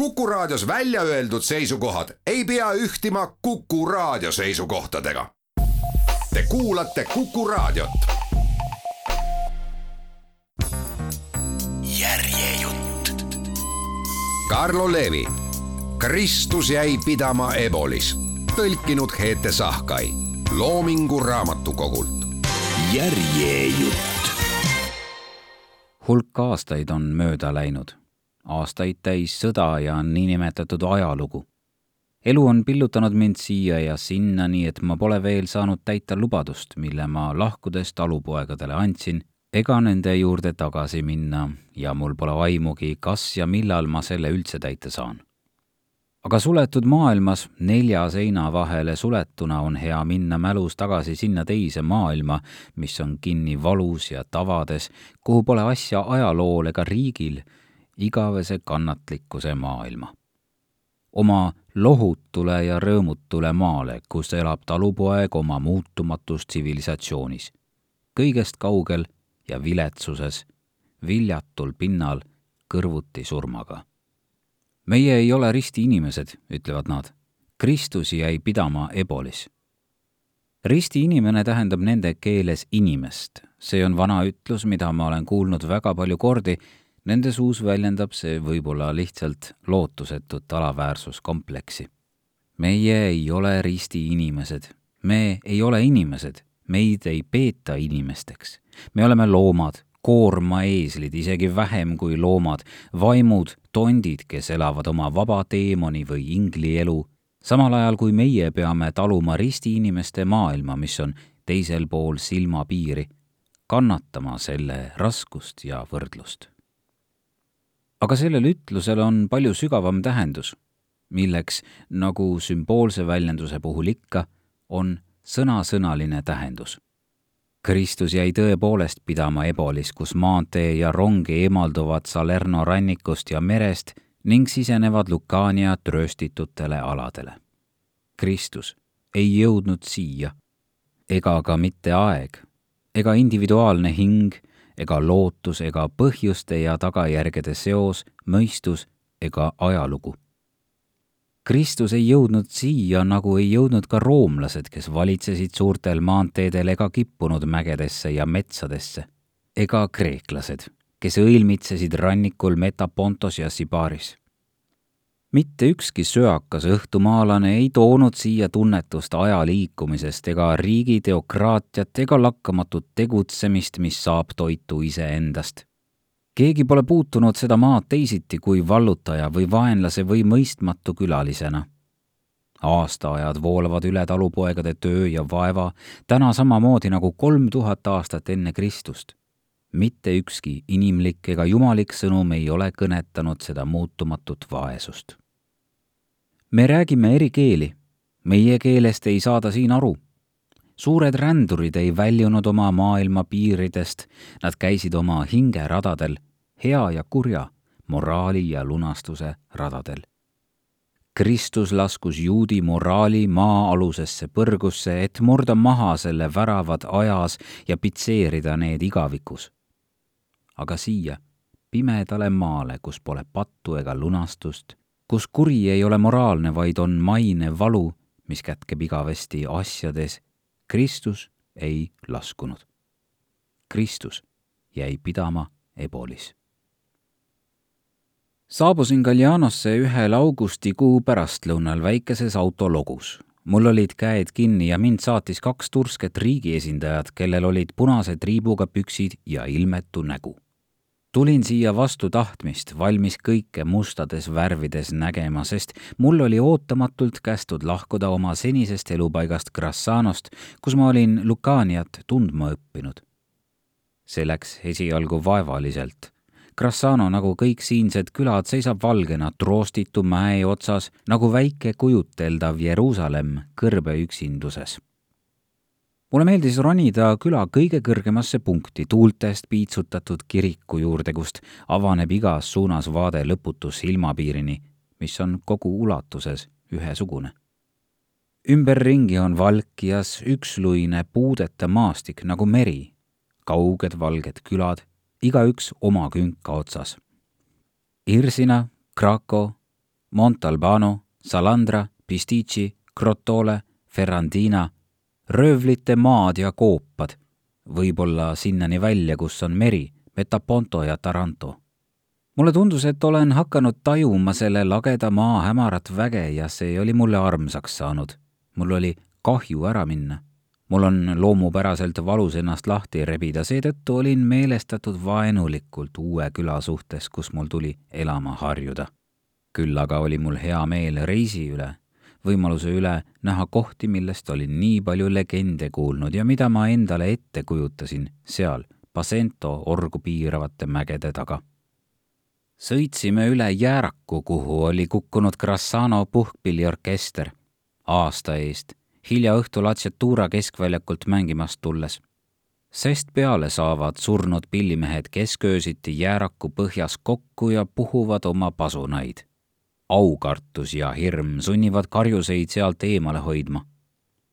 Kuku Raadios välja öeldud seisukohad ei pea ühtima Kuku Raadio seisukohtadega. Te kuulate Kuku Raadiot. järjejutt. Karlo Levi, Kristus jäi pidama Ebolis, tõlkinud Heete Sahkai, Loomingu Raamatukogult. järjejutt. hulk aastaid on mööda läinud aastaid täis sõda ja niinimetatud ajalugu. elu on pillutanud mind siia ja sinna, nii et ma pole veel saanud täita lubadust, mille ma lahkudes talupoegadele andsin, ega nende juurde tagasi minna ja mul pole aimugi, kas ja millal ma selle üldse täita saan. aga suletud maailmas nelja seina vahele suletuna on hea minna mälus tagasi sinna teise maailma, mis on kinni valus ja tavades, kuhu pole asja ajalool ega riigil igavese kannatlikkuse maailma. oma lohutule ja rõõmutule maale, kus elab talupoeg oma muutumatus tsivilisatsioonis. kõigest kaugel ja viletsuses, viljatul pinnal, kõrvuti surmaga. meie ei ole risti inimesed, ütlevad nad. Kristus jäi pidama ebolis risti inimene tähendab nende keeles inimest. see on vana ütlus, mida ma olen kuulnud väga palju kordi Nende suus väljendab see võib-olla lihtsalt lootusetut alaväärsuskompleksi. meie ei ole risti inimesed, me ei ole inimesed, meid ei peeta inimesteks. me oleme loomad, koormaeeslid, isegi vähem kui loomad, vaimud, tondid, kes elavad oma vaba teemoni või ingli elu, samal ajal kui meie peame taluma risti inimeste maailma, mis on teisel pool silmapiiri, kannatama selle raskust ja võrdlust aga sellel ütlusel on palju sügavam tähendus, milleks, nagu sümboolse väljenduse puhul ikka, on sõnasõnaline tähendus. Kristus jäi tõepoolest pidama Ebolis, kus maantee ja rong eemalduvad Salerno rannikust ja merest ning sisenevad Lucania trööstitutele aladele. Kristus ei jõudnud siia ega ka mitte aeg ega individuaalne hing ega lootus ega põhjuste ja tagajärgede seos, mõistus ega ajalugu. Kristus ei jõudnud siia, nagu ei jõudnud ka roomlased, kes valitsesid suurtel maanteedel ega kippunud mägedesse ja metsadesse, ega kreeklased, kes õilmitsesid rannikul Metapontos ja Sibaris mitte ükski söakas õhtumaalane ei toonud siia tunnetust aja liikumisest ega riigi teokraatiat ega lakkamatut tegutsemist, mis saab toitu iseendast. keegi pole puutunud seda maad teisiti kui vallutaja või vaenlase või mõistmatu külalisena. aastaajad voolavad üle talupoegade töö ja vaeva täna samamoodi nagu kolm tuhat aastat enne Kristust mitte ükski inimlik ega jumalik sõnum ei ole kõnetanud seda muutumatut vaesust me räägime eri keeli. meie keelest ei saada siin aru. suured rändurid ei väljunud oma maailma piiridest, nad käisid oma hingeradadel, hea ja kurja, moraali ja lunastuse radadel. Kristus laskus juudi moraali maa-alusesse põrgusse, et murda maha selle väravad ajas ja pitseerida need igavikus. aga siia, pimedale maale, kus pole pattu ega lunastust, kus kuri ei ole moraalne, vaid on maine valu, mis kätkeb igavesti asjades, Kristus ei laskunud. Kristus jäi pidama ebolis. saabusin Gallianosse ühel augustikuu pärastlõunal väikeses autologus. mul olid käed kinni ja mind saatis kaks tursket riigiesindajat, kellel olid punase triibuga püksid ja ilmetu nägu tulin siia vastu tahtmist, valmis kõike mustades värvides nägema, sest mul oli ootamatult kästud lahkuda oma senisest elupaigast Grassanost, kus ma olin Lucaniat tundma õppinud. see läks esialgu vaevaliselt. Grassano, nagu kõik siinsed külad, seisab valgena troostitu mäe otsas nagu väike kujuteldav Jeruusalemm kõrbe üksinduses mulle meeldis ronida küla kõige kõrgemasse punkti, tuultest piitsutatud kiriku juurde, kust avaneb igas suunas vaade lõputu silmapiirini, mis on kogu ulatuses ühesugune. ümberringi on valkias üksluine puudeta maastik nagu meri, kauged valged külad, igaüks oma künka otsas. Irsina, Krako, Montalbano, Salandra, Pistici, Crotole, Ferrandina, röövlite maad ja koopad, võib-olla sinnani välja, kus on meri, Metaponto ja Taranto. mulle tundus, et olen hakanud tajuma selle lageda maa hämarat väge ja see oli mulle armsaks saanud. mul oli kahju ära minna mul on loomupäraselt valus ennast lahti rebida, seetõttu olin meelestatud vaenulikult uue küla suhtes, kus mul tuli elama harjuda. küll aga oli mul hea meel reisi üle, võimaluse üle näha kohti, millest olin nii palju legende kuulnud ja mida ma endale ette kujutasin seal Pasento orgu piiravate mägede taga. sõitsime üle jääraku, kuhu oli kukkunud Grassano puhkpilliorkester aasta eest hilja õhtul Atsetuura keskväljakult mängimast tulles. sest peale saavad surnud pillimehed kesköösiti jääraku põhjas kokku ja puhuvad oma pasunaid. Aukartus ja hirm sunnivad karjuseid sealt eemale hoidma.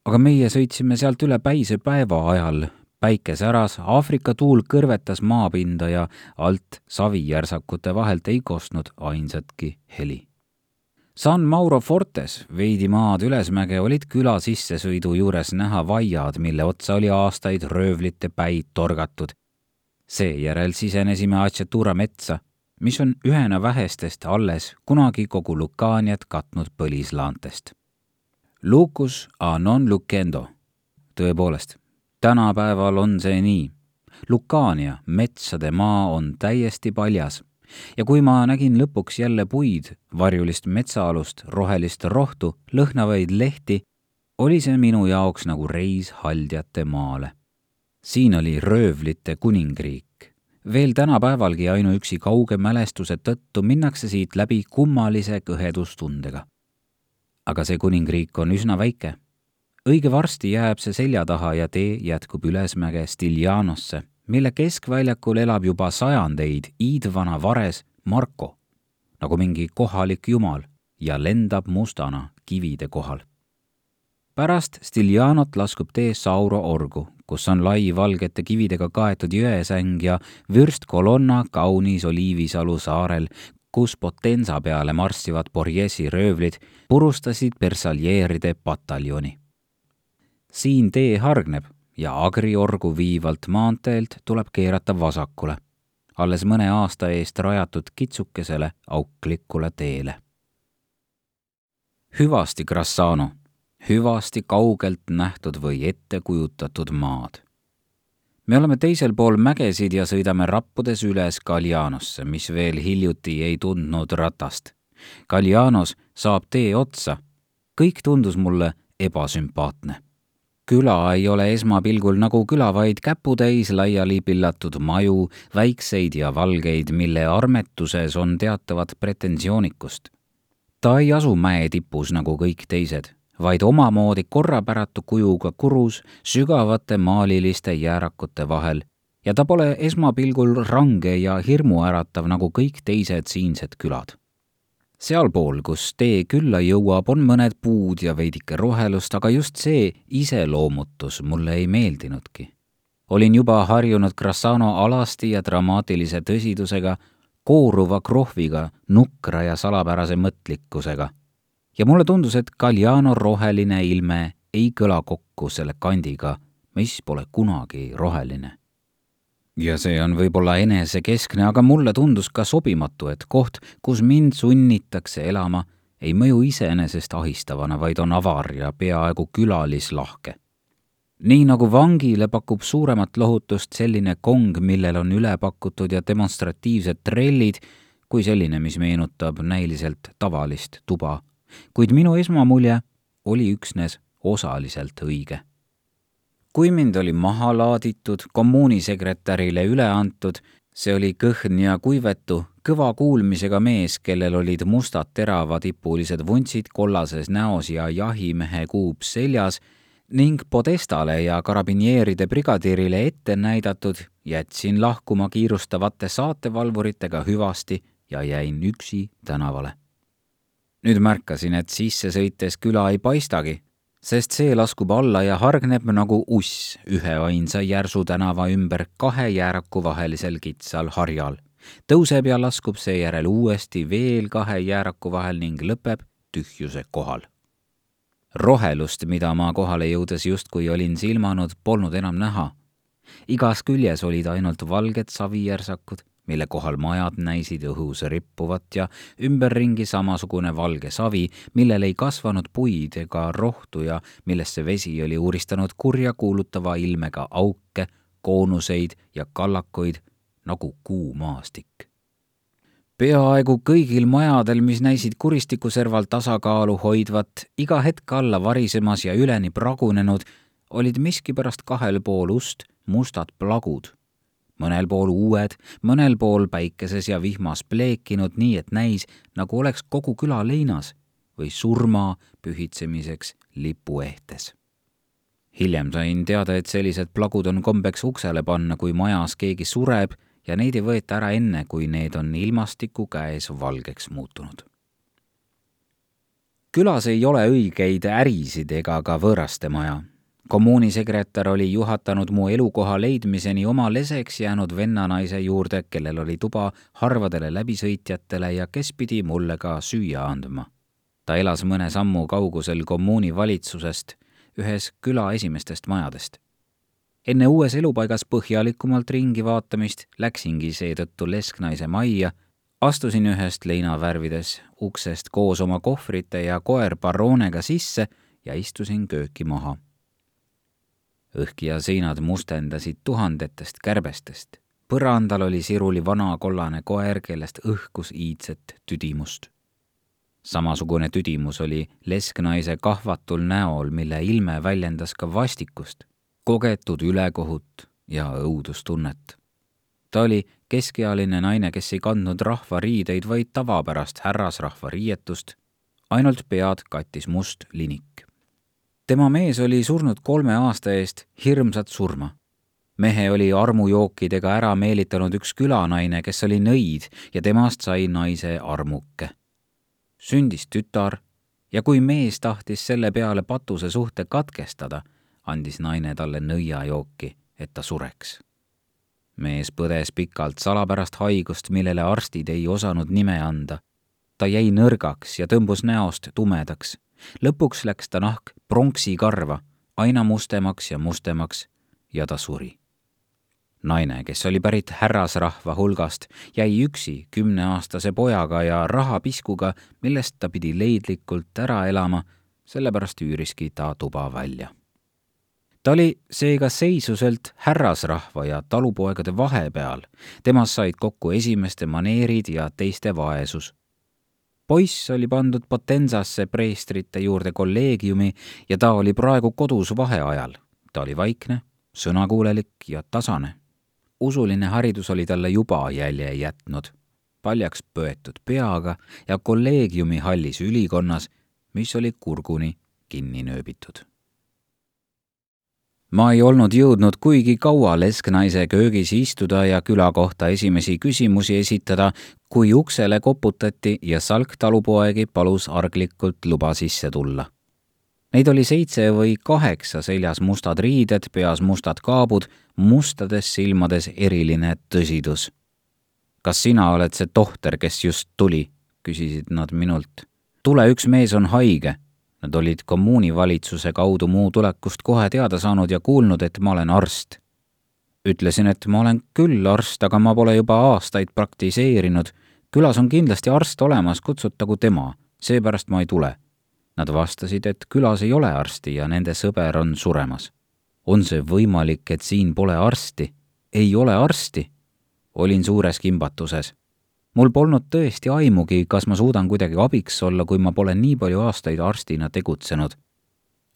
aga meie sõitsime sealt üle päise päeva ajal, päike säras, Aafrika tuul kõrvetas maapinda ja alt savijärsakute vahelt ei kostnud ainsatki heli San Mauro Fortes, veidi maad ülesmäge, olid küla sissesõidu juures näha vaiad, mille otsa oli aastaid röövlite päid torgatud. seejärel sisenesime Achetura metsa, mis on ühena vähestest alles kunagi kogu Lucaaniat katnud põlislaantest. Lucus a non lucendo. tõepoolest, tänapäeval on see nii. Lucaania metsade maa on täiesti paljas ja kui ma nägin lõpuks jälle puid, varjulist metsaalust, rohelist rohtu, lõhnavaid lehti, oli see minu jaoks nagu reis haldjate maale. siin oli röövlite kuningriik. Veel tänapäevalgi ainuüksi kauge mälestuse tõttu minnakse siit läbi kummalise kõhedustundega. aga see kuningriik on üsna väike. õige varsti jääb see selja taha ja tee jätkub ülesmäge Stiljanosse mille keskväljakul elab juba sajandeid iidvana vares Marko, nagu mingi kohalik jumal, ja lendab mustana kivide kohal. pärast Stiljanot laskub tee Sauro orgu, kus on lai valgete kividega kaetud jõesäng ja vürstkolonna kaunis Oliivisalu saarel, kus Potenza peale marssivad Borghesi röövlid purustasid persaljeeride pataljoni. siin tee hargneb ja Agriorgu viivalt maanteelt tuleb keerata vasakule, alles mõne aasta eest rajatud kitsukesele auklikule teele. hüvasti Grassano, hüvasti kaugelt nähtud või ettekujutatud maad. me oleme teisel pool mägesid ja sõidame rappudes üles Gallianosse, mis veel hiljuti ei tundnud ratast. Gallianos saab tee otsa. kõik tundus mulle ebasümpaatne küla ei ole esmapilgul nagu küla, vaid käputäis laiali pillatud maju, väikseid ja valgeid, mille armetuses on teatavat pretensioonikust. ta ei asu mäe tipus nagu kõik teised, vaid omamoodi korrapäratu kujuga kurus sügavate maaliliste jäärakute vahel ja ta pole esmapilgul range ja hirmuäratav nagu kõik teised siinsed külad sealpool, kus tee külla jõuab, on mõned puud ja veidike rohelust, aga just see iseloomutus mulle ei meeldinudki. olin juba harjunud Grassano alasti ja dramaatilise tõsidusega, kooruva krohviga, nukra ja salapärase mõtlikkusega. Ja mulle tundus, et Galliano roheline ilme ei kõla kokku selle kandiga, mis pole kunagi roheline ja see on võib-olla enesekeskne, aga mulle tundus ka sobimatu, et koht, kus mind sunnitakse elama, ei mõju iseenesest ahistavana, vaid on avar ja peaaegu külalislahke. nii nagu vangile pakub suuremat lohutust selline kong, millel on üle pakutud ja demonstratiivsed trellid, kui selline, mis meenutab näiliselt tavalist tuba. Kuid minu esmamulje oli üksnes osaliselt õige kui mind oli maha laaditud, kommuunisekretärile üle antud, see oli kõhn ja kuivetu, kõva kuulmisega mees, kellel olid mustad teravatipulised vuntsid kollases näos ja jahimehe kuup seljas ning Podestale ja karabineeride brigadirile ette näidatud, jätsin lahkuma kiirustavate saatevalvuritega hüvasti ja jäin üksi tänavale. Nüüd märkasin, et sisse sõites küla ei paistagi sest see laskub alla ja hargneb nagu uss üheainsa Järsu tänava ümber kahe jääraku vahelisel kitsal harjal, tõuseb ja laskub seejärel uuesti veel kahe jääraku vahel ning lõpeb tühjuse kohal. rohelust, mida ma kohale jõudes justkui olin silmanud, polnud enam näha. igas küljes olid ainult valged savijärsakud mille kohal majad näisid õhus rippuvat ja ümberringi samasugune valge savi, millel ei kasvanud puid ega rohtu ja millesse vesi oli uuristanud kurjakuulutava ilmega auke, koonuseid ja kallakuid nagu kuumaastik. peaaegu kõigil majadel, mis näisid kuristiku serval tasakaalu hoidvat, iga hetk alla varisemas ja üleni pragunenud, olid miskipärast kahel pool ust mustad plagud mõnel pool uued, mõnel pool päikeses ja vihmas pleekinud nii, et näis, nagu oleks kogu küla leinas või surma pühitsemiseks lipuehtes. hiljem sain teada, et sellised plagud on kombeks uksele panna, kui majas keegi sureb ja neid ei võeta ära enne, kui need on ilmastiku käes valgeks muutunud. külas ei ole õigeid ärisid ega ka võõraste maja kommuunisekretär oli juhatanud mu elukoha leidmiseni oma leseks jäänud vennanaise juurde, kellel oli tuba harvadele läbisõitjatele ja kes pidi mulle ka süüa andma. ta elas mõne sammu kaugusel kommuuni valitsusest, ühes küla esimestest majadest. enne uues elupaigas põhjalikumalt ringi vaatamist läksingi seetõttu lesknaise majja, astusin ühest leinavärvides uksest koos oma kohvrite ja koer Baronega sisse ja istusin kööki maha õhk ja seinad mustendasid tuhandetest kärbestest. põrandal oli siruli vana kollane koer, kellest õhkus iidset tüdimust. samasugune tüdimus oli lesknaise kahvatul näol, mille ilme väljendas ka vastikust, kogetud ülekohut ja õudustunnet. ta oli keskealine naine, kes ei kandnud rahvariideid, vaid tavapärast härrasrahva riietust, ainult pead kattis must linik tema mees oli surnud kolme aasta eest hirmsat surma. mehe oli armujookidega ära meelitanud üks külanaine, kes oli nõid ja temast sai naise armuke. sündis tütar ja kui mees tahtis selle peale patuse suhte katkestada, andis naine talle nõiajooki, et ta sureks. mees põdes pikalt salapärast haigust, millele arstid ei osanud nime anda. ta jäi nõrgaks ja tõmbus näost tumedaks lõpuks läks ta nahk pronksikarva aina mustemaks ja mustemaks ja ta suri. naine, kes oli pärit härrasrahva hulgast, jäi üksi kümneaastase pojaga ja rahapiskuga, millest ta pidi leidlikult ära elama, sellepärast üüriski ta tuba välja. ta oli seega seisuselt härrasrahva ja talupoegade vahepeal, temast said kokku esimeste maneerid ja teiste vaesus poiss oli pandud Potenzasse preestrite juurde kolleegiumi ja ta oli praegu kodus vaheajal. ta oli vaikne, sõnakuulelik ja tasane. usuline haridus oli talle juba jälje jätnud, paljaks pöetud peaga ja kolleegiumi hallis ülikonnas, mis oli kurguni kinni nööbitud ma ei olnud jõudnud kuigi kaua lesknaise köögis istuda ja küla kohta esimesi küsimusi esitada, kui uksele koputati ja Salk talupoegi palus arglikult luba sisse tulla. Neid oli seitse või kaheksa, seljas mustad riided, peas mustad kaabud, mustades silmades eriline tõsidus. kas sina oled see tohter, kes just tuli? küsisid nad minult. tule, üks mees on haige Nad olid kommuunivalitsuse kaudu mu tulekust kohe teada saanud ja kuulnud, et ma olen arst. ütlesin, et ma olen küll arst, aga ma pole juba aastaid praktiseerinud. külas on kindlasti arst olemas, kutsutagu tema, seepärast ma ei tule. Nad vastasid, et külas ei ole arsti ja nende sõber on suremas. on see võimalik, et siin pole arsti? ei ole arsti? olin suures kimbatuses mul polnud tõesti aimugi, kas ma suudan kuidagi abiks olla, kui ma pole nii palju aastaid arstina tegutsenud.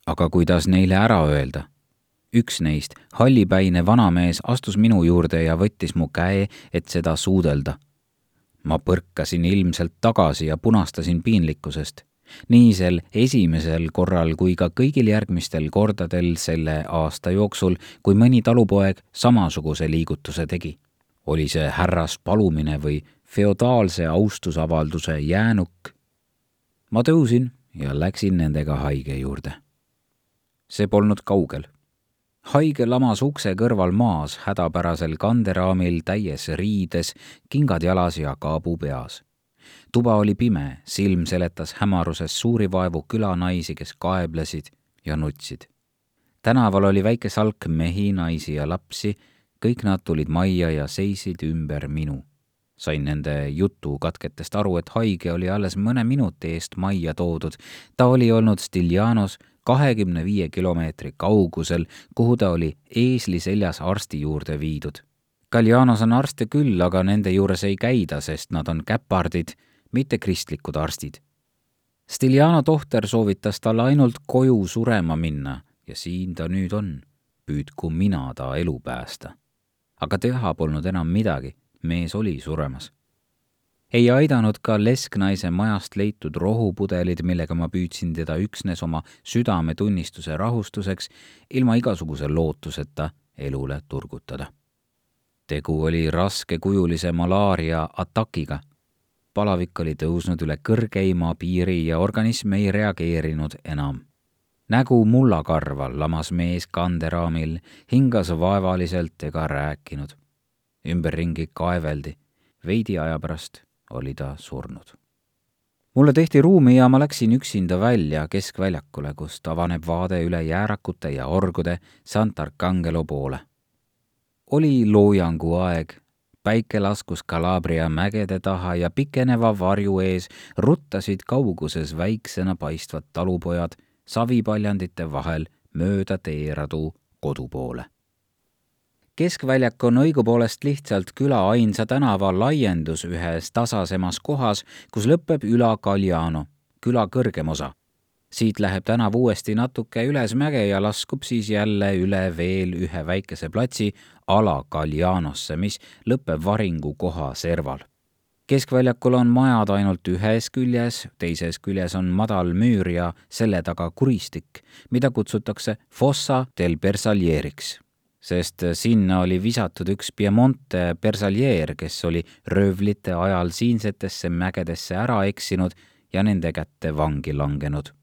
aga kuidas neile ära öelda? üks neist, hallipäine vanamees, astus minu juurde ja võttis mu käe, et seda suudelda. ma põrkasin ilmselt tagasi ja punastasin piinlikkusest. nii sel esimesel korral kui ka kõigil järgmistel kordadel selle aasta jooksul, kui mõni talupoeg samasuguse liigutuse tegi. oli see härras palumine või feodaalse austusavalduse jäänuk. ma tõusin ja läksin nendega haige juurde. see polnud kaugel. haige lamas ukse kõrval maas hädapärasel kanderaamil täies riides, kingad jalas ja kaabu peas. tuba oli pime, silm seletas hämaruses suuri vaevu külanaisi, kes kaeblesid ja nutsid. tänaval oli väike salk mehi, naisi ja lapsi, kõik nad tulid majja ja seisid ümber minu sain nende jutu katketest aru, et haige oli alles mõne minuti eest majja toodud. ta oli olnud Stiljanos kahekümne viie kilomeetri kaugusel, kuhu ta oli eesli seljas arsti juurde viidud. Galjanos on arste küll, aga nende juures ei käida, sest nad on käpardid, mitte kristlikud arstid. Stiljano tohter soovitas talle ainult koju surema minna ja siin ta nüüd on. püüdku mina ta elu päästa. aga teha polnud enam midagi, mees oli suremas ei aidanud ka lesknaise majast leitud rohupudelid, millega ma püüdsin teda üksnes oma südametunnistuse rahustuseks, ilma igasuguse lootuseta elule turgutada. tegu oli raskekujulise malaaria atakiga. palavik oli tõusnud üle kõrgeima piiri ja organism ei reageerinud enam nägu mullakarval lamas mees kanderaamil, hingas vaevaliselt ega rääkinud. Ümberringi kaeveldi, veidi aja pärast oli ta surnud. mulle tehti ruumi ja ma läksin üksinda välja keskväljakule, kust avaneb vaade üle jäärakute ja orgude Sant'Arcangelo poole. oli loojangu aeg, päike laskus Calabria mägede taha ja pikeneva varju ees ruttasid kauguses väiksena paistvad talupojad savipaljandite vahel mööda teeradu kodu poole keskväljak on õigupoolest lihtsalt küla ainsa tänava laiendus ühes tasasemas kohas, kus lõpeb Üla Kaljano, küla kõrgem osa. siit läheb tänav uuesti natuke ülesmäge ja laskub siis jälle üle veel ühe väikese platsi Ala Kaljanosse, mis lõpeb varingu koha serval keskväljakul on majad ainult ühes küljes, teises küljes on madal müür ja selle taga kuristik, mida kutsutakse Fossa del Bersaglieriks sest sinna oli visatud üks Piemonte persaljeer, kes oli röövlite ajal siinsetesse mägedesse ära eksinud ja nende kätte vangi langenud.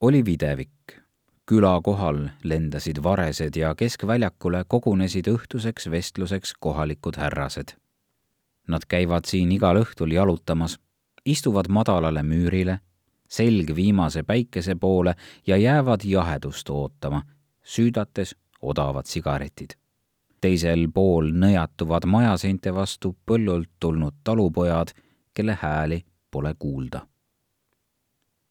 oli videvik. küla kohal lendasid varesed ja keskväljakule kogunesid õhtuseks vestluseks kohalikud härrased. Nad käivad siin igal õhtul jalutamas, istuvad madalale müürile, selg viimase päikese poole ja jäävad jahedust ootama, süüdates odavad sigaretid. teisel pool nõjatuvad majaseinte vastu põllult tulnud talupojad, kelle hääli pole kuulda.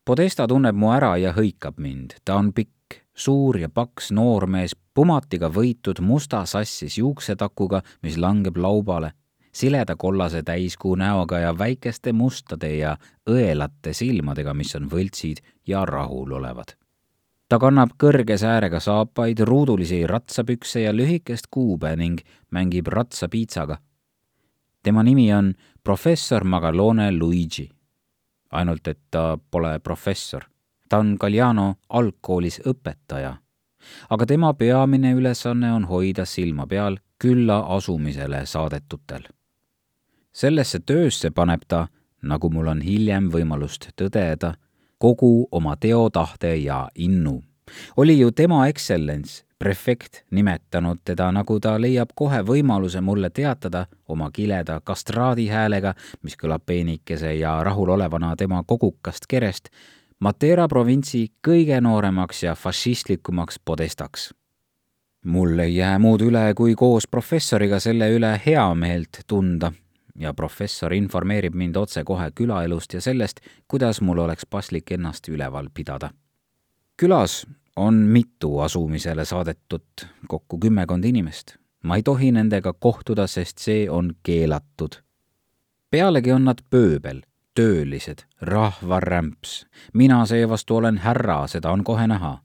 Podesta tunneb mu ära ja hõikab mind, ta on pikk, suur ja paks noormees, pumatiga võitud musta sassis juuksetakuga, mis langeb laubale, sileda kollase täiskuu näoga ja väikeste mustade ja õelate silmadega, mis on võltsid ja rahulolevad ta kannab kõrge säärega saapaid, ruudulisi ratsapükse ja lühikest kuube ning mängib ratsapiitsaga. tema nimi on professor Magalone Luigi. ainult et ta pole professor. ta on Galliano algkoolis õpetaja. aga tema peamine ülesanne on hoida silma peal külla asumisele saadetutel. sellesse töösse paneb ta, nagu mul on hiljem võimalust tõdeda, kogu oma teotahte ja innu. oli ju tema ekstsellents, prefekt, nimetanud teda, nagu ta leiab kohe võimaluse mulle teatada oma kileda kastraadihäälega, mis kõlab peenikese ja rahulolevana tema kogukast kerest, Matera provintsi kõige nooremaks ja fašistlikumaks podestaks mul ei jää muud üle, kui koos professoriga selle üle heameelt tunda ja professor informeerib mind otsekohe külaelust ja sellest, kuidas mul oleks paslik ennast üleval pidada. külas on mitu asumisele saadetut, kokku kümmekond inimest. ma ei tohi nendega kohtuda, sest see on keelatud. pealegi on nad pööbel, töölised, rahvarämps. mina seevastu olen härra, seda on kohe näha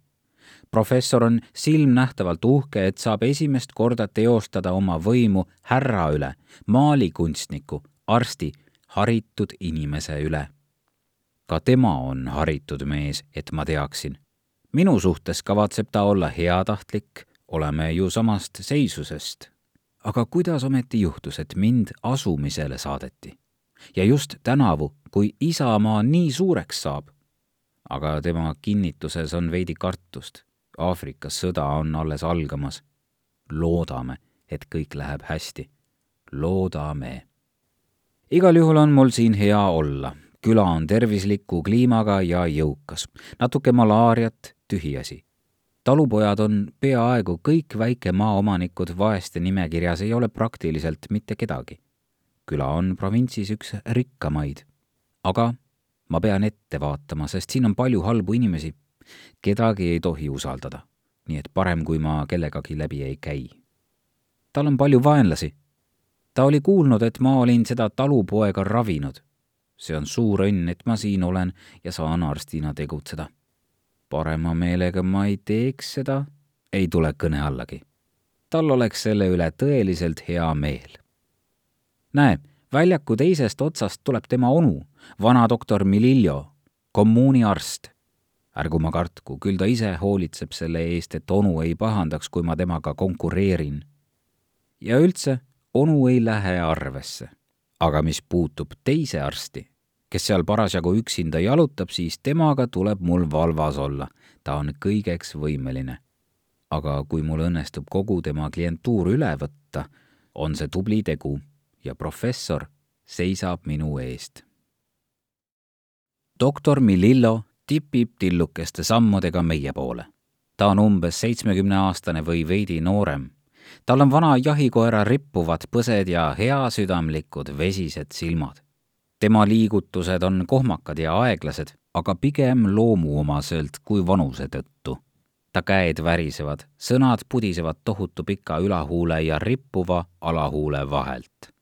professor on silmnähtavalt uhke, et saab esimest korda teostada oma võimu härra üle, maalikunstniku, arsti, haritud inimese üle. ka tema on haritud mees, et ma teaksin. minu suhtes kavatseb ta olla heatahtlik, oleme ju samast seisusest. aga kuidas ometi juhtus, et mind asumisele saadeti? ja just tänavu, kui Isamaa nii suureks saab aga tema kinnituses on veidi kartust Aafrikas sõda on alles algamas. loodame, et kõik läheb hästi. loodame. igal juhul on mul siin hea olla. küla on tervisliku kliimaga ja jõukas. natuke malaariat, tühiasi. talupojad on peaaegu kõik väikemaaomanikud vaeste nimekirjas, ei ole praktiliselt mitte kedagi. küla on provintsis üks rikkamaid. aga ma pean ette vaatama, sest siin on palju halbu inimesi kedagi ei tohi usaldada, nii et parem, kui ma kellegagi läbi ei käi. tal on palju vaenlasi. ta oli kuulnud, et ma olin seda talupoega ravinud. see on suur õnn, et ma siin olen ja saan arstina tegutseda. parema meelega ma ei teeks seda, ei tule kõne allagi. tal oleks selle üle tõeliselt hea meel. näe, väljaku teisest otsast tuleb tema onu, vana doktor Milillo, kommuuniarst ärgu ma kartku, küll ta ise hoolitseb selle eest, et onu ei pahandaks, kui ma temaga konkureerin. ja üldse, onu ei lähe arvesse. aga mis puutub teise arsti, kes seal parasjagu üksinda jalutab, siis temaga tuleb mul valvas olla. ta on kõigeks võimeline. aga kui mul õnnestub kogu tema klientuur üle võtta, on see tubli tegu ja professor seisab minu eest. doktor Milillo tipib tillukeste sammudega meie poole. ta on umbes seitsmekümneaastane või veidi noorem. tal on vana jahikoera rippuvad põsed ja heasüdamlikud vesised silmad. tema liigutused on kohmakad ja aeglased, aga pigem loomuomaselt kui vanuse tõttu. ta käed värisevad, sõnad pudisevad tohutu pika ülahuule ja rippuva alahuule vahelt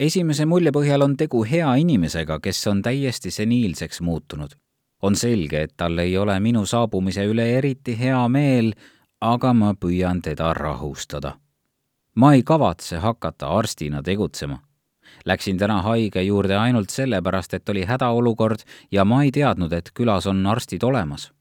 esimese mulje põhjal on tegu hea inimesega, kes on täiesti seniilseks muutunud on selge, et tal ei ole minu saabumise üle eriti hea meel, aga ma püüan teda rahustada. ma ei kavatse hakata arstina tegutsema. Läksin täna haige juurde ainult sellepärast, et oli hädaolukord ja ma ei teadnud, et külas on arstid olemas.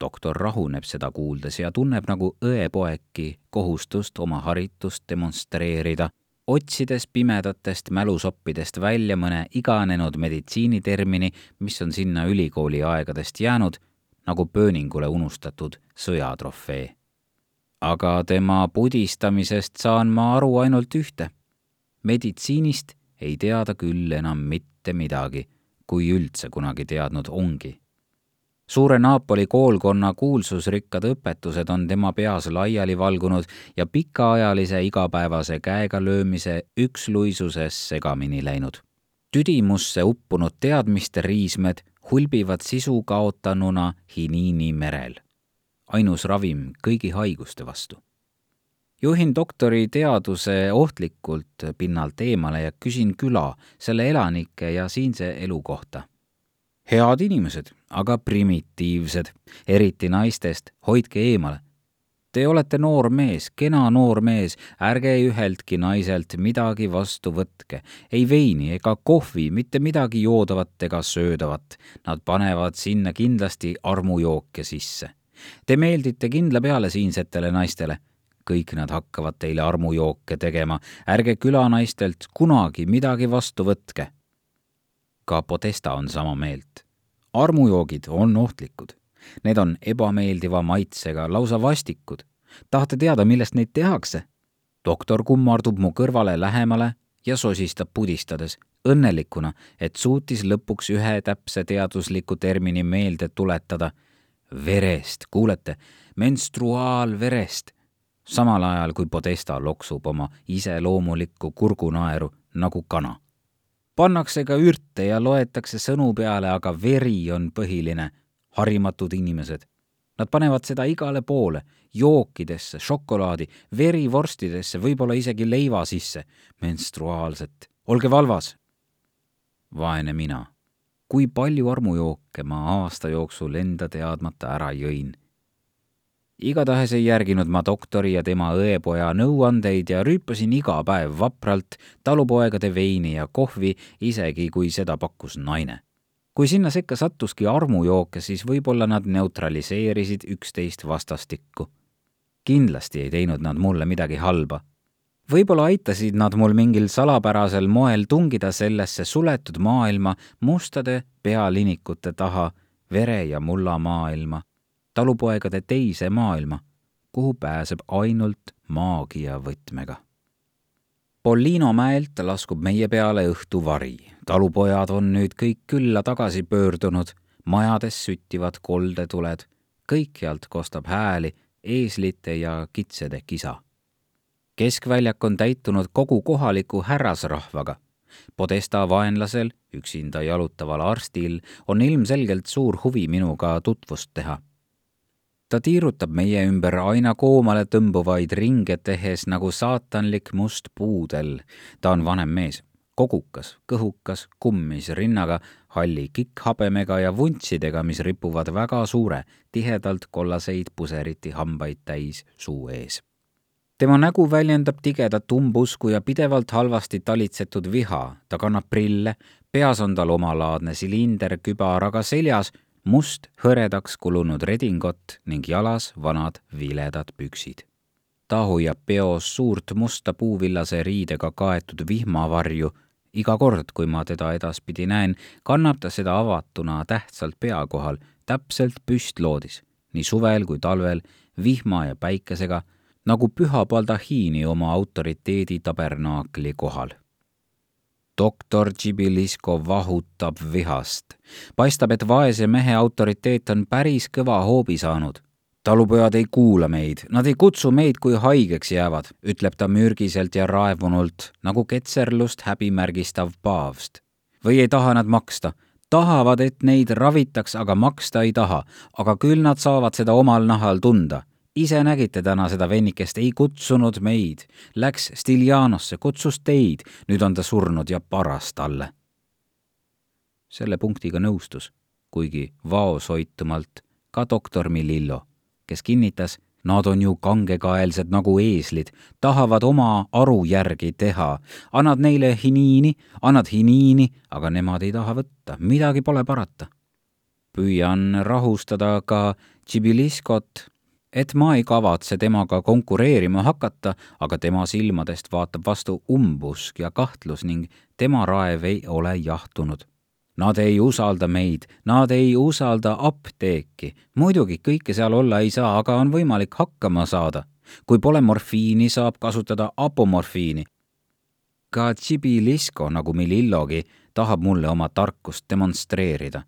doktor rahuneb seda kuuldes ja tunneb nagu õepoegki kohustust oma haritust demonstreerida otsides pimedatest mälusoppidest välja mõne iganenud meditsiinitermini, mis on sinna ülikooli aegadest jäänud, nagu pööningule unustatud sõjatrofee. aga tema pudistamisest saan ma aru ainult ühte. meditsiinist ei tea ta küll enam mitte midagi, kui üldse kunagi teadnud ongi suure Napoli koolkonna kuulsusrikkad õpetused on tema peas laiali valgunud ja pikaajalise igapäevase käega löömise üksluisuses segamini läinud. tüdimusse uppunud teadmiste riismed hulbivad sisu kaotanuna hiniini merel. ainus ravim kõigi haiguste vastu. juhin doktori teaduse ohtlikult pinnalt eemale ja küsin küla, selle elanike ja siinse elu kohta head inimesed, aga primitiivsed, eriti naistest, hoidke eemale. Te olete noor mees, kena noor mees, ärge üheltki naiselt midagi vastu võtke, ei veini ega kohvi, mitte midagi joodavat ega söödavat. Nad panevad sinna kindlasti armujooke sisse. Te meeldite kindla peale siinsetele naistele kõik nad hakkavad teile armujooke tegema, ärge külanaistelt kunagi midagi vastu võtke ka Podesta on sama meelt. Armujoogid on ohtlikud. Need on ebameeldiva maitsega, lausa vastikud. tahate teada, millest neid tehakse? doktor kummardub mu kõrvale lähemale ja sosistab pudistades, õnnelikuna, et suutis lõpuks ühe täpse teadusliku termini meelde tuletada. verest, kuulete, menstruaalverest. samal ajal kui Podesta loksub oma iseloomulikku kurgunaeru nagu kana pannakse ka ürte ja loetakse sõnu peale, aga veri on põhiline. harimatud inimesed. Nad panevad seda igale poole, jookidesse, šokolaadi, verivorstidesse, võib-olla isegi leiva sisse. menstruaalset, olge valvas. vaene mina. kui palju armujooke ma aasta jooksul enda teadmata ära jõin igatahes ei järginud ma doktori ja tema õepoja nõuandeid ja rüüpasin iga päev vapralt talupoegade veini ja kohvi, isegi kui seda pakkus naine. kui sinna sekka sattuski armujooke, siis võib-olla nad neutraliseerisid üksteist vastastikku. kindlasti ei teinud nad mulle midagi halba. võib-olla aitasid nad mul mingil salapärasel moel tungida sellesse suletud maailma mustade pealinikute taha, vere ja mulla maailma talupoegade teise maailma, kuhu pääseb ainult maagiavõtmega. Pollino mäelt laskub meie peale õhtuvari. talupojad on nüüd kõik külla tagasi pöördunud, majades süttivad koldetuled, kõikjalt kostab hääli eeslite ja kitsede kisa. keskväljak on täitunud kogu kohaliku härrasrahvaga Podesta vaenlasel, üksinda jalutaval arstil, on ilmselgelt suur huvi minuga tutvust teha. Ta tiirutab meie ümber aina koomale tõmbuvaid ringe tehes nagu saatanlik must puudel. ta on vanem mees, kogukas, kõhukas, kummis rinnaga, halli kikkhabemega ja vuntsidega, mis ripuvad väga suure, tihedalt kollaseid puseriti hambaid täis suu ees tema nägu väljendab tigedat umbusku ja pidevalt halvasti talitsetud viha, ta kannab prille, peas on tal omalaadne silinder kübaraga seljas, must hõredaks kulunud redingot ning jalas vanad viledad püksid. ta hoiab peos suurt musta puuvillase riidega kaetud vihmavarju, iga kord, kui ma teda edaspidi näen, kannab ta seda avatuna tähtsalt pea kohal, täpselt püstloodis, nii suvel kui talvel, vihma ja päikesega nagu püha baldahiini oma autoriteedi tabernaakli kohal. Doktor Tšibilisko vahutab vihast. paistab, et vaese mehe autoriteet on päris kõva hoobi saanud. talupojad ei kuula meid, nad ei kutsu meid, kui haigeks jäävad, ütleb ta mürgiselt ja raevunult, nagu ketserlust häbimärgistav paavst. või ei taha nad maksta tahavad, et neid ravitaks, aga maksta ei taha, aga küll nad saavad seda omal nahal tunda ise nägite täna seda vennikest, ei kutsunud meid, läks Stiljanosse, kutsus teid, nüüd on ta surnud ja paras talle. selle punktiga nõustus, kuigi vaoshoitumalt, ka doktor Milillo, kes kinnitas, nad on ju kangekaelsed nagu eeslid, tahavad oma aru järgi teha. annad neile hiniini, annad hiniini, aga nemad ei taha võtta, midagi pole parata. püüan rahustada ka Tšibiliskot et ma ei kavatse temaga konkureerima hakata, aga tema silmadest vaatab vastu umbusk ja kahtlus ning tema raev ei ole jahtunud. Nad ei usalda meid, nad ei usalda apteeki. muidugi kõike seal olla ei saa, aga on võimalik hakkama saada. kui pole morfiini, saab kasutada apomorfiini. ka Tšibilisko, nagu Milillogi, tahab mulle oma tarkust demonstreerida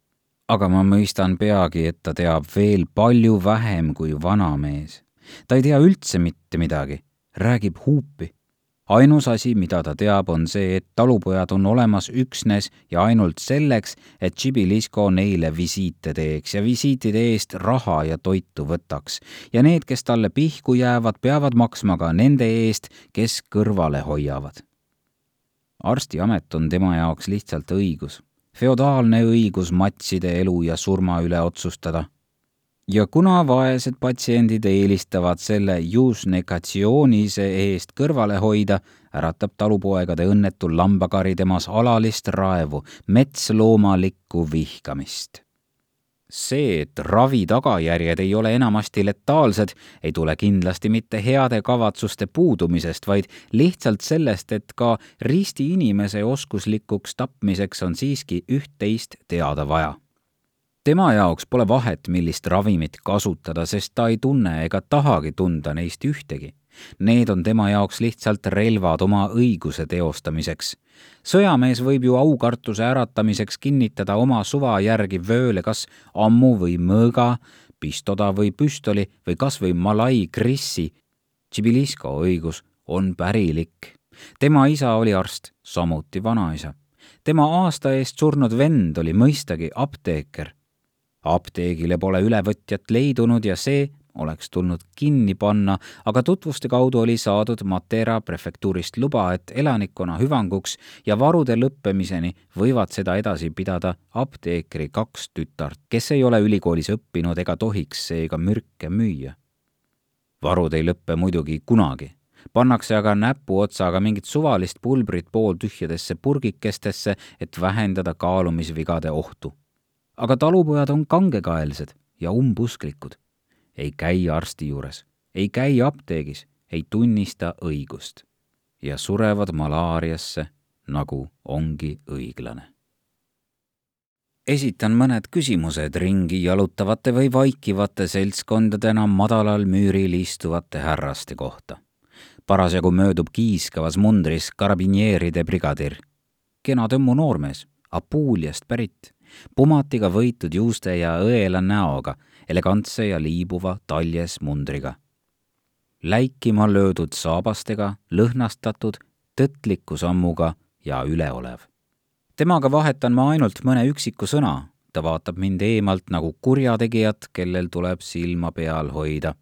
aga ma mõistan peagi, et ta teab veel palju vähem kui vanamees. ta ei tea üldse mitte midagi, räägib huupi. ainus asi, mida ta teab, on see, et talupojad on olemas üksnes ja ainult selleks, et Tšibilisko neile visiite teeks ja visiitide eest raha ja toitu võtaks. ja need, kes talle pihku jäävad, peavad maksma ka nende eest, kes kõrvale hoiavad. arstiamet on tema jaoks lihtsalt õigus feodaalne õigus matside elu ja surma üle otsustada. ja kuna vaesed patsiendid eelistavad selle jus negatsioonise eest kõrvale hoida, äratab talupoegade õnnetu lambakari temas alalist raevu, metsloomalikku vihkamist see, et ravi tagajärjed ei ole enamasti letaalsed, ei tule kindlasti mitte heade kavatsuste puudumisest, vaid lihtsalt sellest, et ka risti inimese oskuslikuks tapmiseks on siiski üht-teist teada vaja. tema jaoks pole vahet, millist ravimit kasutada, sest ta ei tunne ega tahagi tunda neist ühtegi Need on tema jaoks lihtsalt relvad oma õiguse teostamiseks. sõjamees võib ju aukartuse äratamiseks kinnitada oma suva järgi vööle kas ammu või mõõga, pistoda või püstoli või kas või malai krissi. Tšibilisko õigus on pärilik. tema isa oli arst, samuti vanaisa. tema aasta eest surnud vend oli mõistagi apteeker apteegile pole ülevõtjat leidunud ja see oleks tulnud kinni panna, aga tutvuste kaudu oli saadud Matera prefektuurist luba, et elanikkonna hüvanguks ja varude lõppemiseni võivad seda edasi pidada apteekri kaks tütart, kes ei ole ülikoolis õppinud ega tohiks seega mürke müüa. varud ei lõppe muidugi kunagi pannakse aga näpuotsaga mingit suvalist pulbrit pooltühjadesse purgikestesse, et vähendada kaalumisvigade ohtu. aga talupojad on kangekaelsed ja umbusklikud ei käi arsti juures, ei käi apteegis, ei tunnista õigust ja surevad malaariasse, nagu ongi õiglane. esitan mõned küsimused ringi jalutavate või vaikivate seltskondadena madalal müüril istuvate härraste kohta. parasjagu möödub kiiskavas mundris karabineeride brigadir. kena tõmmu noormees, Apuuliast pärit, pumatiga võitud juuste ja õela näoga, elegantse ja liibuva taljes mundriga. läikima löödud saabastega, lõhnastatud, tõtliku sammuga ja üleolev temaga vahetan ma ainult mõne üksiku sõna, ta vaatab mind eemalt nagu kurjategijat, kellel tuleb silma peal hoida.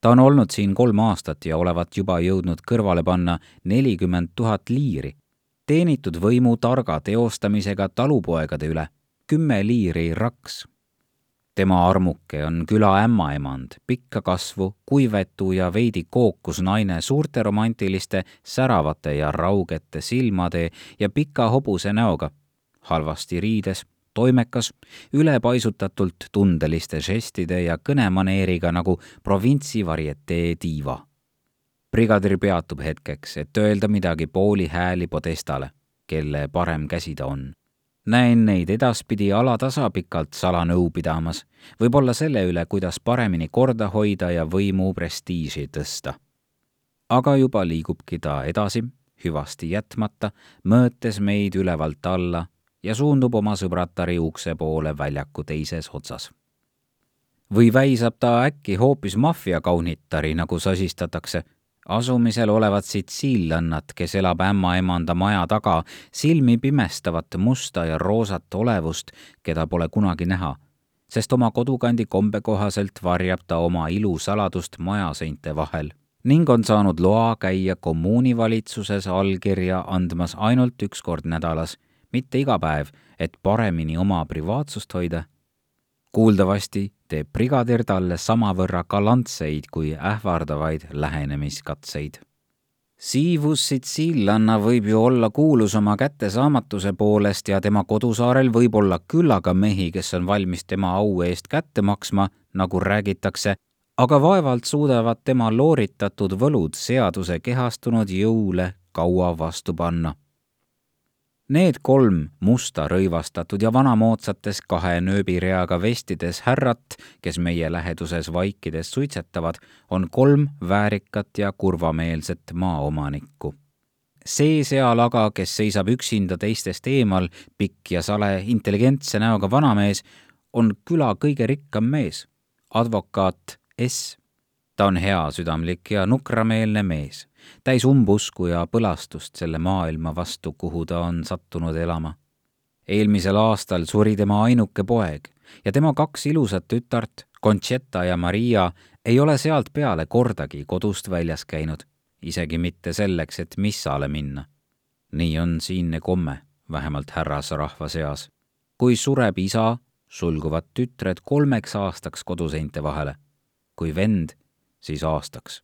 ta on olnud siin kolm aastat ja olevat juba jõudnud kõrvale panna nelikümmend tuhat liiri, teenitud võimu targa teostamisega talupoegade üle, kümme liiri raks. Tema armuke on küla ämmaemand, pikka kasvu, kuivetu ja veidi kookus naine suurte romantiliste, säravate ja raugete silmade ja pika hobuse näoga halvasti riides, toimekas, ülepaisutatult tundeliste žestide ja kõnemaneeriga nagu provintsi varietee diiva. brigadir peatub hetkeks, et öelda midagi pooli hääli Podestale, kelle parem käsi ta on. Näen neid edaspidi alatasapikalt salanõu pidamas, võib-olla selle üle, kuidas paremini korda hoida ja võimu prestiiži tõsta. aga juba liigubki ta edasi, hüvasti jätmata, mõõtes meid ülevalt alla ja suundub oma sõbratari ukse poole väljaku teises otsas. või väisab ta äkki hoopis maffiakaunitari, nagu sasistatakse, asumisel olevat sitsiillannat, kes elab ämmaemanda maja taga, silmi pimestavat musta ja roosat olevust, keda pole kunagi näha, sest oma kodukandi kombe kohaselt varjab ta oma ilusaladust majaseinte vahel ning on saanud loa käia kommuunivalitsuses allkirja andmas ainult üks kord nädalas mitte iga päev, et paremini oma privaatsust hoida. Kuuldavasti teeb brigadir talle samavõrra galantseid kui ähvardavaid lähenemiskatseid. Siivus Sitsiillanna võib ju olla kuulus oma kättesaamatuse poolest ja tema kodusaarel võib olla küllaga mehi, kes on valmis tema au eest kätte maksma, nagu räägitakse, aga vaevalt suudavad tema looritatud võlud seaduse kehastunud jõule kaua vastu panna Need kolm musta rõivastatud ja vanamoodsates kahe nööbireaga vestides härrat, kes meie läheduses vaikides suitsetavad, on kolm väärikat ja kurvameelset maaomanikku. see seal aga, kes seisab üksinda teistest eemal, pikk ja sale, intelligentse näoga vanamees, on küla kõige rikkam mees, advokaat S. ta on heasüdamlik ja nukrameelne mees täis umbusku ja põlastust selle maailma vastu, kuhu ta on sattunud elama. eelmisel aastal suri tema ainuke poeg ja tema kaks ilusat tütart, Conchetta ja Maria, ei ole sealt peale kordagi kodust väljas käinud, isegi mitte selleks, et missale minna. nii on siinne komme, vähemalt härrasrahva seas. kui sureb isa, sulguvad tütred kolmeks aastaks koduseinte vahele. kui vend, siis aastaks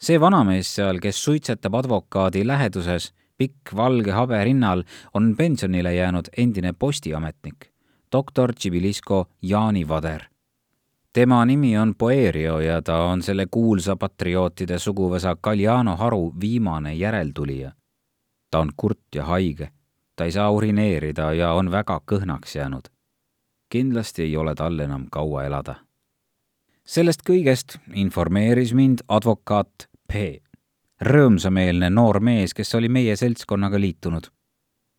see vanamees seal, kes suitsetab advokaadi läheduses, pikk valge habe rinnal, on pensionile jäänud endine postiametnik, doktor Tšibilisko Jaani Vader. tema nimi on Poerio ja ta on selle kuulsa patriootide suguvõsa Galliano haru viimane järeltulija. ta on kurt ja haige, ta ei saa urineerida ja on väga kõhnaks jäänud. kindlasti ei ole tal enam kaua elada sellest kõigest informeeris mind advokaat P, rõõmsameelne noor mees, kes oli meie seltskonnaga liitunud.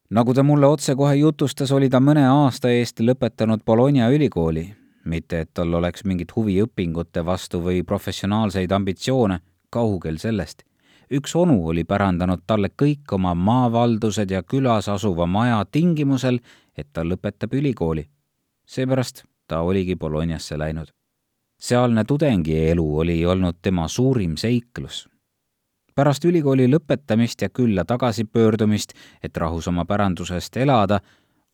nagu ta mulle otsekohe jutustas, oli ta mõne aasta eest lõpetanud Bologna ülikooli, mitte et tal oleks mingit huvi õpingute vastu või professionaalseid ambitsioone, kaugel sellest. üks onu oli pärandanud talle kõik oma maavaldused ja külas asuva maja tingimusel, et ta lõpetab ülikooli. seepärast ta oligi Bolognasse läinud sealne tudengielu oli olnud tema suurim seiklus. pärast ülikooli lõpetamist ja külla tagasipöördumist, et rahus oma pärandusest elada,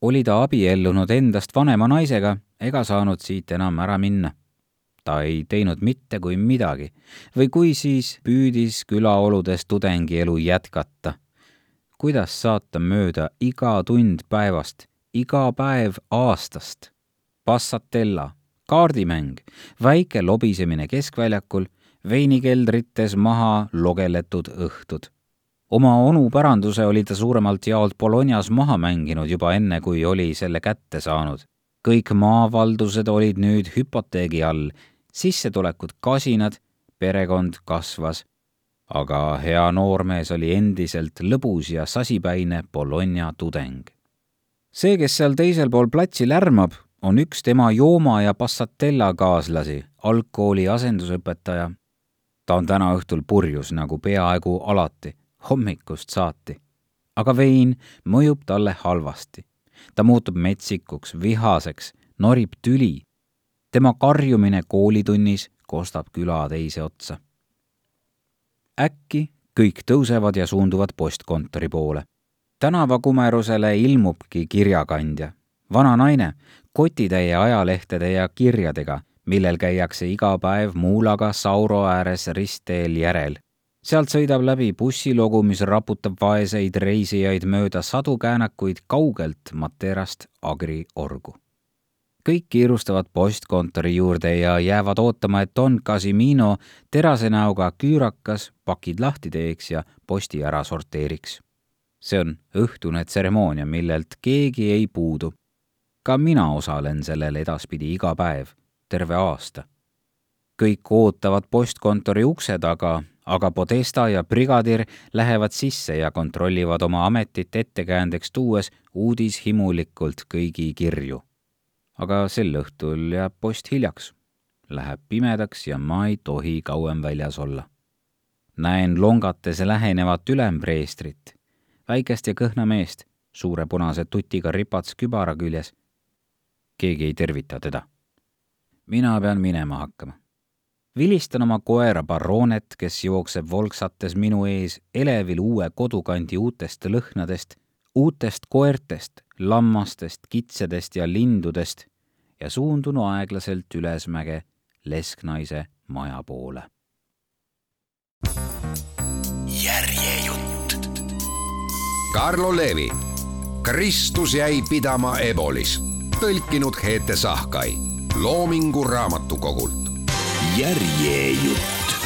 oli ta abiellunud endast vanema naisega ega saanud siit enam ära minna. ta ei teinud mitte kui midagi või kui siis püüdis külaoludes tudengielu jätkata. kuidas saata mööda iga tund päevast, iga päev aastast? Passatella kaardimäng, väike lobisemine keskväljakul, veinikeldrites maha logeletud õhtud. oma onupäranduse oli ta suuremalt jaolt Bolognas maha mänginud juba enne, kui oli selle kätte saanud. kõik maavaldused olid nüüd hüpoteegi all, sissetulekud kasinad, perekond kasvas. aga hea noormees oli endiselt lõbus ja sasipäine Bologna tudeng. see, kes seal teisel pool platsi lärmab, on üks tema Jooma ja Passatella kaaslasi, algkooli asendusõpetaja. ta on täna õhtul purjus nagu peaaegu alati, hommikust saati. aga vein mõjub talle halvasti. ta muutub metsikuks, vihaseks, norib tüli. tema karjumine koolitunnis kostab küla teise otsa. äkki kõik tõusevad ja suunduvad postkontori poole. tänavakumerusele ilmubki kirjakandja, vana naine, kotitäie ajalehtede ja kirjadega, millel käiakse iga päev muulaga Sauro ääres ristteel järel. sealt sõidab läbi bussilugu, mis raputab vaeseid reisijaid mööda sadu käänakuid kaugelt Materast Agri orgu. kõik kiirustavad postkontori juurde ja jäävad ootama, et Don Casimino terase näoga küürakas pakid lahti teeks ja posti ära sorteeriks. see on õhtune tseremoonia, millelt keegi ei puudu ka mina osalen sellel edaspidi iga päev, terve aasta. kõik ootavad postkontori ukse taga, aga Podesta ja brigadir lähevad sisse ja kontrollivad oma ametit ettekäändeks tuues uudishimulikult kõigi kirju. aga sel õhtul jääb post hiljaks. Läheb pimedaks ja ma ei tohi kauem väljas olla. näen longates lähenevat ülempreestrit, väikest ja kõhna meest, suure punase tutiga ripats kübara küljes keegi ei tervita teda. mina pean minema hakkama. vilistan oma koera Baronet, kes jookseb volksates minu ees elevil uue kodukandi uutest lõhnadest, uutest koertest, lammastest, kitsedest ja lindudest ja suundun aeglaselt ülesmäge lesknaise maja poole. järjejutt. Karlo Levi, Kristus jäi pidama Ebolis tõlkinud Heete Sahkai Loomingu Raamatukogult. järjejutt